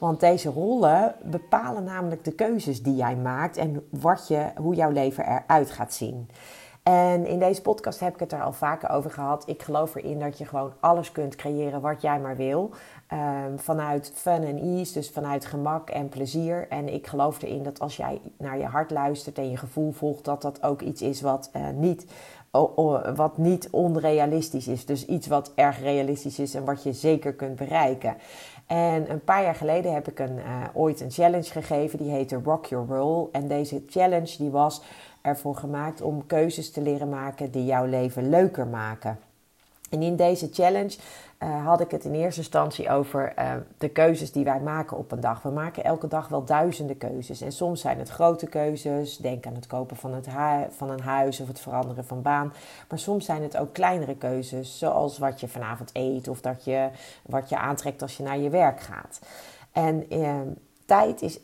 Want deze rollen bepalen namelijk de keuzes die jij maakt en wat je, hoe jouw leven eruit gaat zien. En in deze podcast heb ik het er al vaker over gehad. Ik geloof erin dat je gewoon alles kunt creëren wat jij maar wil. Um, vanuit fun en ease, dus vanuit gemak en plezier. En ik geloof erin dat als jij naar je hart luistert en je gevoel volgt, dat dat ook iets is wat uh, niet wat niet onrealistisch is. Dus iets wat erg realistisch is en wat je zeker kunt bereiken. En een paar jaar geleden heb ik een, uh, ooit een challenge gegeven, die heette Rock Your Roll. En deze challenge die was ervoor gemaakt om keuzes te leren maken die jouw leven leuker maken. En in deze challenge uh, had ik het in eerste instantie over uh, de keuzes die wij maken op een dag. We maken elke dag wel duizenden keuzes. En soms zijn het grote keuzes. Denk aan het kopen van, het van een huis of het veranderen van baan. Maar soms zijn het ook kleinere keuzes. Zoals wat je vanavond eet of dat je, wat je aantrekt als je naar je werk gaat. En uh, tijd is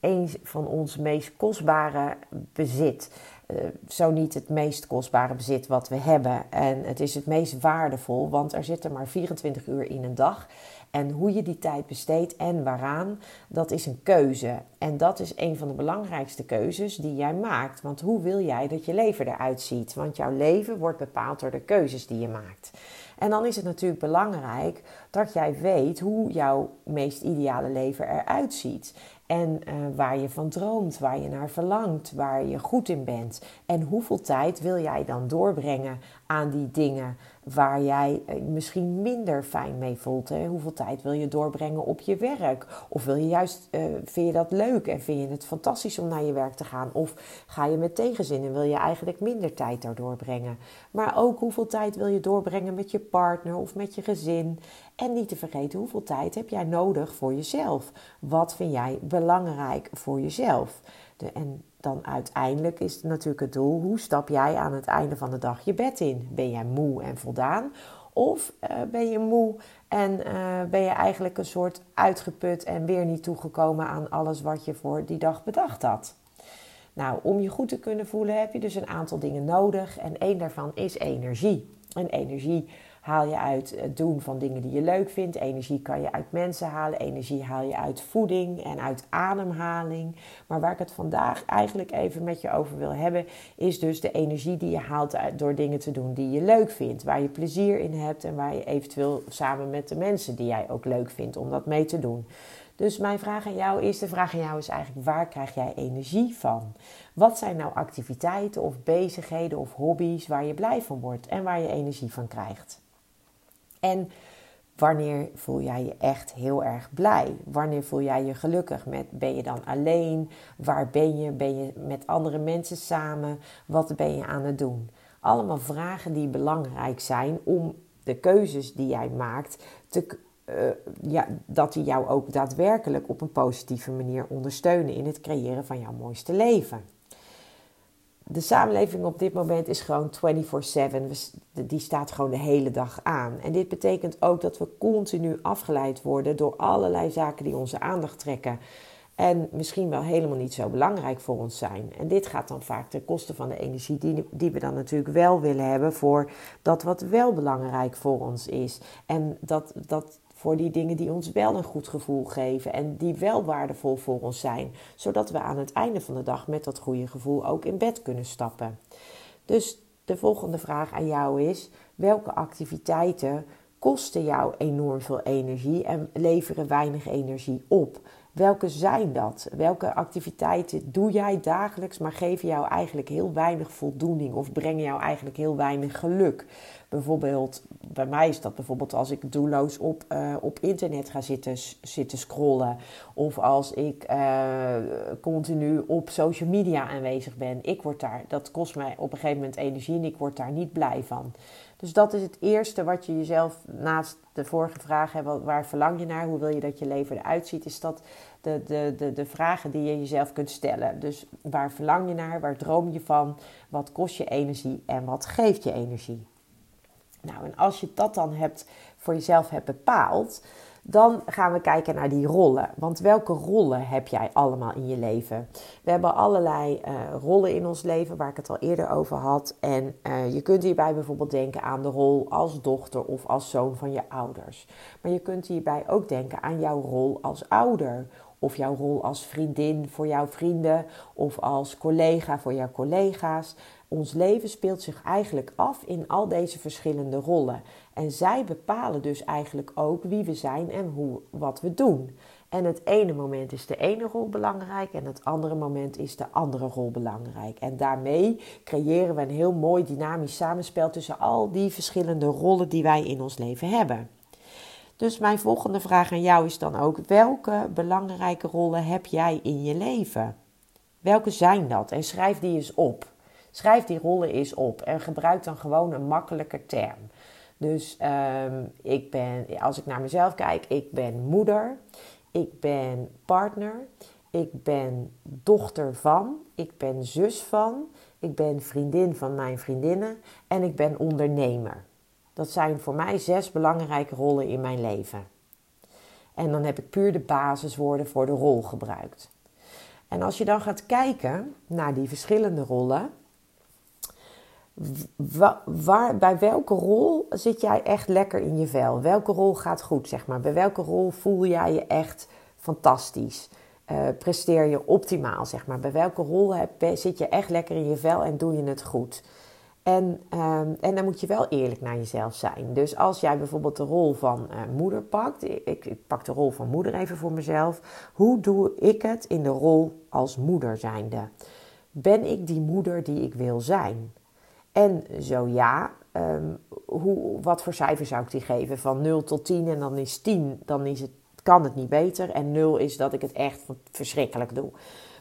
een van ons meest kostbare bezit. Uh, zo niet het meest kostbare bezit wat we hebben. En het is het meest waardevol, want er zitten maar 24 uur in een dag. En hoe je die tijd besteedt en waaraan, dat is een keuze. En dat is een van de belangrijkste keuzes die jij maakt. Want hoe wil jij dat je leven eruit ziet? Want jouw leven wordt bepaald door de keuzes die je maakt. En dan is het natuurlijk belangrijk dat jij weet hoe jouw meest ideale leven eruit ziet. En uh, waar je van droomt, waar je naar verlangt, waar je goed in bent. En hoeveel tijd wil jij dan doorbrengen aan die dingen waar jij eh, misschien minder fijn mee voelt. Hoeveel tijd wil je doorbrengen op je werk? Of wil je juist, uh, vind je dat leuk en vind je het fantastisch om naar je werk te gaan? Of ga je met tegenzin en wil je eigenlijk minder tijd daar doorbrengen? Maar ook hoeveel tijd wil je doorbrengen met je partner of met je gezin? En niet te vergeten, hoeveel tijd heb jij nodig voor jezelf? Wat vind jij belangrijk voor jezelf? De, en dan uiteindelijk is het natuurlijk het doel: hoe stap jij aan het einde van de dag je bed in? Ben jij moe en voldaan? Of uh, ben je moe en uh, ben je eigenlijk een soort uitgeput en weer niet toegekomen aan alles wat je voor die dag bedacht had? Nou, om je goed te kunnen voelen heb je dus een aantal dingen nodig en één daarvan is energie. En energie haal je uit het doen van dingen die je leuk vindt. Energie kan je uit mensen halen. Energie haal je uit voeding en uit ademhaling. Maar waar ik het vandaag eigenlijk even met je over wil hebben, is dus de energie die je haalt door dingen te doen die je leuk vindt. Waar je plezier in hebt en waar je eventueel samen met de mensen die jij ook leuk vindt om dat mee te doen. Dus mijn vraag aan jou is, de vraag aan jou is eigenlijk, waar krijg jij energie van? Wat zijn nou activiteiten of bezigheden of hobby's waar je blij van wordt en waar je energie van krijgt? En wanneer voel jij je echt heel erg blij? Wanneer voel jij je gelukkig? Met, ben je dan alleen? Waar ben je? Ben je met andere mensen samen? Wat ben je aan het doen? Allemaal vragen die belangrijk zijn om de keuzes die jij maakt te, uh, ja, dat die jou ook daadwerkelijk op een positieve manier ondersteunen in het creëren van jouw mooiste leven de samenleving op dit moment is gewoon 24/7. Die staat gewoon de hele dag aan. En dit betekent ook dat we continu afgeleid worden door allerlei zaken die onze aandacht trekken. En misschien wel helemaal niet zo belangrijk voor ons zijn. En dit gaat dan vaak ten koste van de energie die, die we dan natuurlijk wel willen hebben voor dat wat wel belangrijk voor ons is. En dat, dat voor die dingen die ons wel een goed gevoel geven en die wel waardevol voor ons zijn, zodat we aan het einde van de dag met dat goede gevoel ook in bed kunnen stappen. Dus de volgende vraag aan jou is: welke activiteiten kosten jou enorm veel energie en leveren weinig energie op? Welke zijn dat? Welke activiteiten doe jij dagelijks, maar geven jou eigenlijk heel weinig voldoening of brengen jou eigenlijk heel weinig geluk? Bijvoorbeeld, bij mij is dat bijvoorbeeld als ik doelloos op, uh, op internet ga zitten, zitten scrollen. Of als ik uh, continu op social media aanwezig ben. Ik word daar, dat kost mij op een gegeven moment energie en ik word daar niet blij van. Dus dat is het eerste wat je jezelf naast de vorige vraag hebt, waar verlang je naar, hoe wil je dat je leven eruit ziet, is dat de, de, de, de vragen die je jezelf kunt stellen. Dus waar verlang je naar, waar droom je van, wat kost je energie en wat geeft je energie. Nou, en als je dat dan hebt voor jezelf hebt bepaald, dan gaan we kijken naar die rollen. Want welke rollen heb jij allemaal in je leven? We hebben allerlei uh, rollen in ons leven, waar ik het al eerder over had. En uh, je kunt hierbij bijvoorbeeld denken aan de rol als dochter of als zoon van je ouders. Maar je kunt hierbij ook denken aan jouw rol als ouder. Of jouw rol als vriendin voor jouw vrienden. Of als collega voor jouw collega's. Ons leven speelt zich eigenlijk af in al deze verschillende rollen. En zij bepalen dus eigenlijk ook wie we zijn en hoe, wat we doen. En het ene moment is de ene rol belangrijk en het andere moment is de andere rol belangrijk. En daarmee creëren we een heel mooi dynamisch samenspel tussen al die verschillende rollen die wij in ons leven hebben. Dus mijn volgende vraag aan jou is dan ook: welke belangrijke rollen heb jij in je leven? Welke zijn dat? En schrijf die eens op. Schrijf die rollen eens op en gebruik dan gewoon een makkelijker term. Dus ehm, ik ben, als ik naar mezelf kijk, ik ben moeder, ik ben partner, ik ben dochter van, ik ben zus van, ik ben vriendin van mijn vriendinnen en ik ben ondernemer. Dat zijn voor mij zes belangrijke rollen in mijn leven. En dan heb ik puur de basiswoorden voor de rol gebruikt. En als je dan gaat kijken naar die verschillende rollen, waar, bij welke rol zit jij echt lekker in je vel? Welke rol gaat goed, zeg maar? Bij welke rol voel jij je echt fantastisch? Uh, presteer je optimaal, zeg maar? Bij welke rol heb, zit je echt lekker in je vel en doe je het goed? En, um, en dan moet je wel eerlijk naar jezelf zijn. Dus als jij bijvoorbeeld de rol van uh, moeder pakt, ik, ik, pak de rol van moeder even voor mezelf. Hoe doe ik het in de rol als moeder zijnde? Ben ik die moeder die ik wil zijn? En zo ja, um, hoe, wat voor cijfer zou ik die geven? Van 0 tot 10 en dan is 10, dan is het, kan het niet beter. En 0 is dat ik het echt verschrikkelijk doe.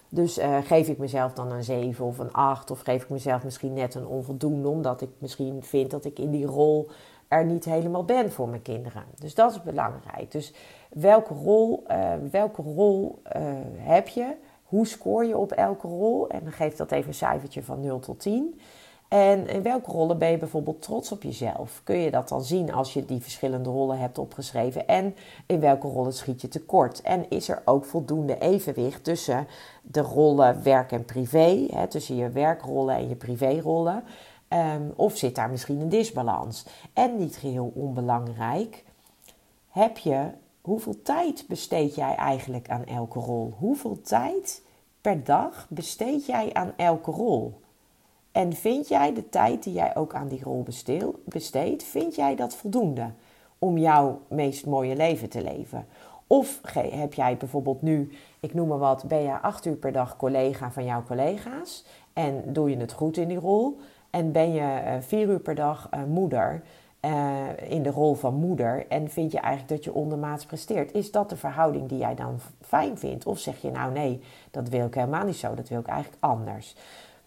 Dus uh, geef ik mezelf dan een 7 of een 8 of geef ik mezelf misschien net een onvoldoende, omdat ik misschien vind dat ik in die rol er niet helemaal ben voor mijn kinderen. Dus dat is belangrijk. Dus welke rol, uh, welke rol uh, heb je? Hoe scoor je op elke rol? En dan geef dat even een cijfertje van 0 tot 10. En in welke rollen ben je bijvoorbeeld trots op jezelf? Kun je dat dan zien als je die verschillende rollen hebt opgeschreven? En in welke rollen schiet je tekort? En is er ook voldoende evenwicht tussen de rollen werk en privé, hè, tussen je werkrollen en je privérollen? Um, of zit daar misschien een disbalans? En niet geheel onbelangrijk, heb je, hoeveel tijd besteed jij eigenlijk aan elke rol? Hoeveel tijd per dag besteed jij aan elke rol? En vind jij de tijd die jij ook aan die rol besteedt, vind jij dat voldoende om jouw meest mooie leven te leven? Of heb jij bijvoorbeeld nu, ik noem maar wat, ben je acht uur per dag collega van jouw collega's en doe je het goed in die rol? En ben je uh, vier uur per dag uh, moeder uh, in de rol van moeder en vind je eigenlijk dat je ondermaats presteert? Is dat de verhouding die jij dan fijn vindt? Of zeg je nou nee, dat wil ik helemaal niet zo, dat wil ik eigenlijk anders?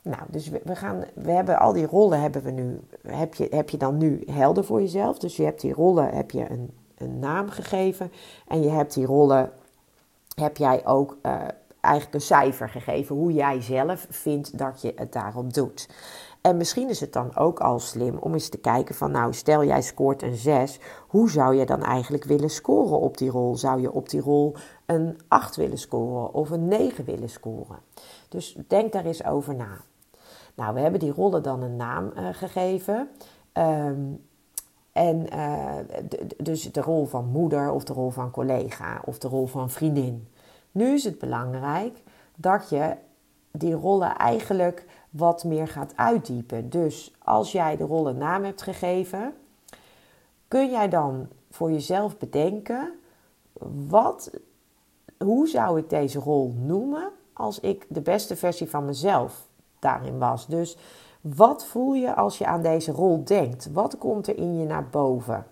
Nou, dus we, gaan, we hebben al die rollen hebben we nu, heb je, heb je dan nu helder voor jezelf. Dus je hebt die rollen, heb je een, een naam gegeven. En je hebt die rollen, heb jij ook uh, eigenlijk een cijfer gegeven. Hoe jij zelf vindt dat je het daarop doet. En misschien is het dan ook al slim om eens te kijken van nou, stel jij scoort een 6. Hoe zou je dan eigenlijk willen scoren op die rol? Zou je op die rol een 8 willen scoren of een 9 willen scoren? Dus denk daar eens over na. Nou, we hebben die rollen dan een naam uh, gegeven. Um, en uh, dus de rol van moeder of de rol van collega of de rol van vriendin. Nu is het belangrijk dat je die rollen eigenlijk wat meer gaat uitdiepen. Dus als jij de rollen naam hebt gegeven, kun jij dan voor jezelf bedenken: wat, hoe zou ik deze rol noemen als ik de beste versie van mezelf daarin was. Dus Wat voel je als je aan deze rol denkt? Wat komt er in je naar boven?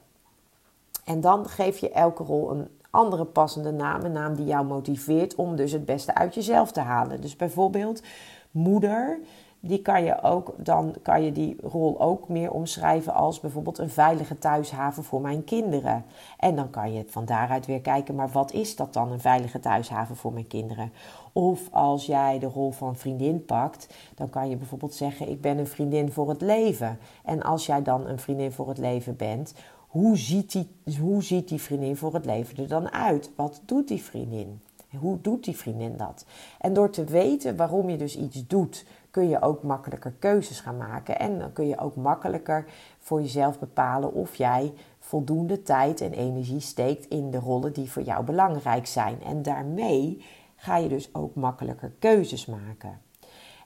En dan geef je elke rol een andere passende naam, een naam die jou motiveert om dus het beste uit jezelf te halen. Dus bijvoorbeeld moeder, die kan je ook, dan kan je die rol ook meer omschrijven als bijvoorbeeld een veilige thuishaven voor mijn kinderen. En dan kan je van daaruit weer kijken, maar wat is dat dan, een veilige thuishaven voor mijn kinderen? Of als jij de rol van vriendin pakt, dan kan je bijvoorbeeld zeggen: Ik ben een vriendin voor het leven. En als jij dan een vriendin voor het leven bent, hoe ziet die, hoe ziet die vriendin voor het leven er dan uit? Wat doet die vriendin? Hoe doet die vriendin dat? En door te weten waarom je dus iets doet, kun je ook makkelijker keuzes gaan maken. En dan kun je ook makkelijker voor jezelf bepalen of jij voldoende tijd en energie steekt in de rollen die voor jou belangrijk zijn. En daarmee ga je dus ook makkelijker keuzes maken.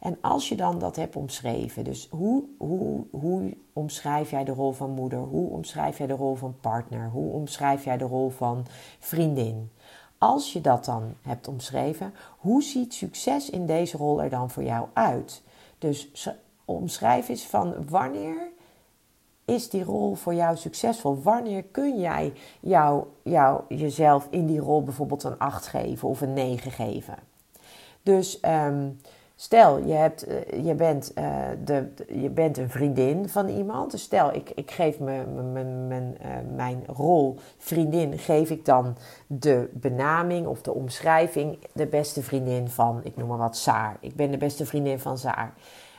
En als je dan dat hebt omschreven, dus hoe, hoe, hoe omschrijf jij de rol van moeder? Hoe omschrijf jij de rol van partner? Hoe omschrijf jij de rol van vriendin? Als je dat dan hebt omschreven, hoe ziet succes in deze rol er dan voor jou uit? Dus omschrijf eens van wanneer is die rol voor jou succesvol? Wanneer kun jij jou, jou, jezelf in die rol bijvoorbeeld een 8 geven of een 9 geven? Dus um, Stel, je, hebt, eh, je, bent, uh, de, je bent een vriendin van iemand. Dus stel, ik, ik geef me, mijn, uh, mijn rol vriendin, geef ik dan de benaming of de omschrijving de beste vriendin van, ik noem maar wat, Saar. Ik ben de beste vriendin van Saar.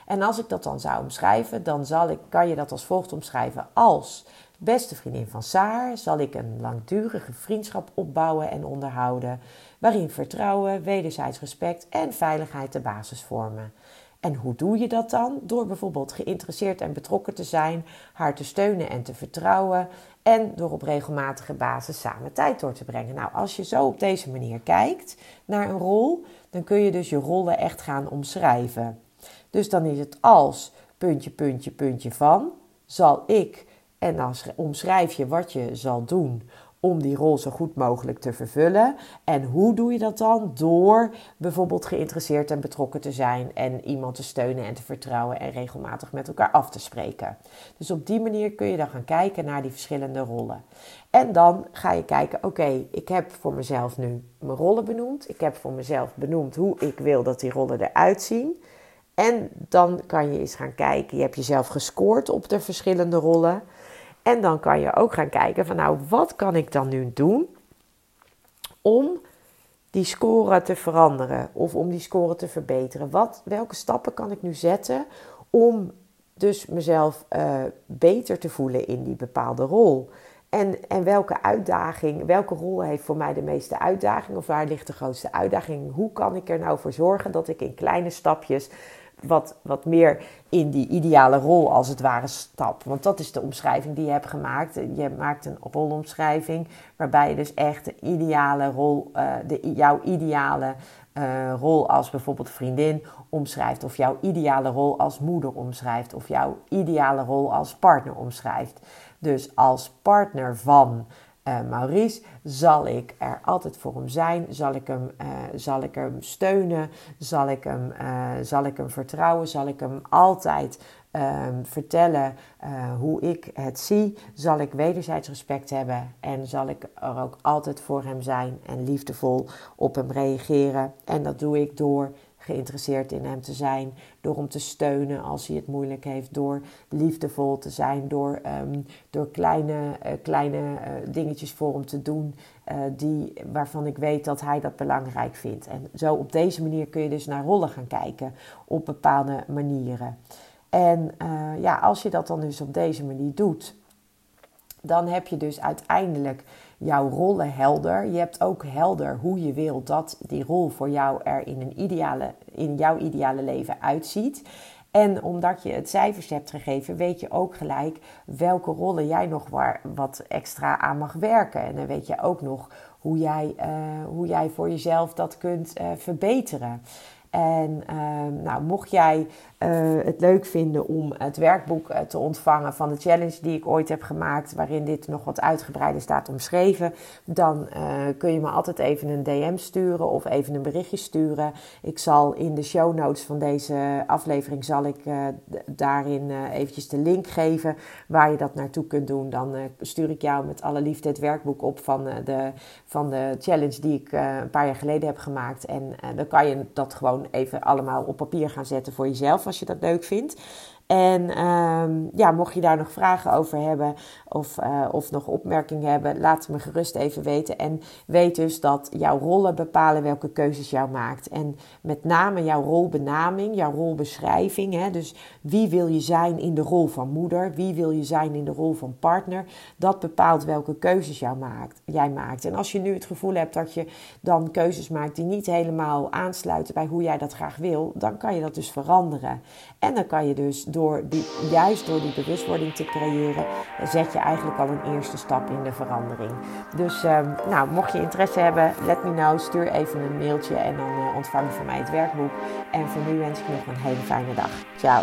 En als ik dat dan zou omschrijven, dan zal ik, kan je dat als volgt omschrijven. Als beste vriendin van Saar zal ik een langdurige vriendschap opbouwen en onderhouden waarin vertrouwen, wederzijds respect en veiligheid de basis vormen. En hoe doe je dat dan? Door bijvoorbeeld geïnteresseerd en betrokken te zijn, haar te steunen en te vertrouwen en door op regelmatige basis samen tijd door te brengen. Nou, als je zo op deze manier kijkt naar een rol, dan kun je dus je rollen echt gaan omschrijven. Dus dan is het als puntje, puntje, puntje van, zal ik, en dan omschrijf je wat je zal doen om die rol zo goed mogelijk te vervullen. En hoe doe je dat dan? Door bijvoorbeeld geïnteresseerd en betrokken te zijn en iemand te steunen en te vertrouwen en regelmatig met elkaar af te spreken. Dus op die manier kun je dan gaan kijken naar die verschillende rollen. En dan ga je kijken, oké, ik heb voor mezelf nu mijn rollen benoemd. Ik heb voor mezelf benoemd hoe ik wil dat die rollen eruit zien. En dan kan je eens gaan kijken, je hebt jezelf gescoord op de verschillende rollen. En dan kan je ook gaan kijken van nou, wat kan ik dan nu doen om die score te veranderen of om die score te verbeteren? Wat, welke stappen kan ik nu zetten om dus mezelf uh, beter te voelen in die bepaalde rol? En, en welke uitdaging, welke rol heeft voor mij de meeste uitdaging of waar ligt de grootste uitdaging? Hoe kan ik er nou voor zorgen dat ik in kleine stapjes wat, wat meer in die ideale rol als het ware stap. Want dat is de omschrijving die je hebt gemaakt. Je maakt een rolomschrijving waarbij je dus echt de ideale rol, uh, de, jouw ideale uh, rol als bijvoorbeeld vriendin omschrijft. Of jouw ideale rol als moeder omschrijft. Of jouw ideale rol als partner omschrijft. Dus als partner van uh, Maurice, zal ik er altijd voor hem zijn? Zal ik hem, uh, zal ik hem steunen? Zal ik hem, uh, zal ik hem vertrouwen? Zal ik hem altijd ehm, vertellen hoe ik het zie? Zal ik wederzijds respect hebben? En zal ik er ook altijd voor hem zijn en liefdevol op hem reageren? En dat doe ik door geïnteresseerd in hem te zijn, door hem te steunen als hij het moeilijk heeft, door liefdevol te zijn, door, um, door kleine, uh, kleine uh, dingetjes voor hem te doen uh, die, waarvan ik weet dat hij dat belangrijk vindt. En zo op deze manier kun je dus naar rollen gaan kijken op bepaalde manieren. En ja, als je dat dan dus op deze manier doet, dan heb je dus uiteindelijk jouw rollen helder. Je hebt ook helder hoe je wil dat die rol voor jou er in, een ideale, in jouw ideale leven uitziet. En omdat je het cijfers hebt gegeven, weet je ook gelijk welke rollen jij nog wat extra aan mag werken. En dan weet je ook nog hoe jij, uh, hoe jij voor jezelf dat kunt uh, verbeteren. En ehm, nou, mocht jij uh, het leuk vinden om het werkboek uh, te ontvangen van de challenge die ik ooit heb gemaakt, waarin dit nog wat uitgebreider staat omschreven, dan uh, kun je me altijd even een DM sturen of even een berichtje sturen. Ik zal in de show notes van deze aflevering zal ik daarin eventjes de link geven waar je dat naartoe kunt doen. Dan stuur ik jou met alle liefde het werkboek op van, de, van de challenge die ik een paar jaar geleden heb gemaakt. En dan kan je dat gewoon even allemaal op papier gaan zetten voor jezelf als je dat leuk vindt. En um, ja, mocht je daar nog vragen over hebben of, uh, of nog opmerkingen hebben, laat het me gerust even weten. En weet dus dat jouw rollen bepalen welke keuzes jou maakt. En met name jouw rolbenaming, jouw rolbeschrijving. Hè, dus wie wil je zijn in de rol van moeder? Wie wil je zijn in de rol van partner? Dat bepaalt welke keuzes jou maakt, jij maakt. En als je nu het gevoel hebt dat je dan keuzes maakt die niet helemaal aansluiten bij hoe jij dat graag wil, dan kan je dat dus veranderen. En dan kan je dus door die, juist door die bewustwording te creëren, zet je eigenlijk al een eerste stap in de verandering. Dus um, nou, mocht je interesse hebben, let me know. Stuur even een mailtje en dan uh, ontvang je van mij het werkboek. En voor nu wens ik nog een hele fijne dag. Ciao.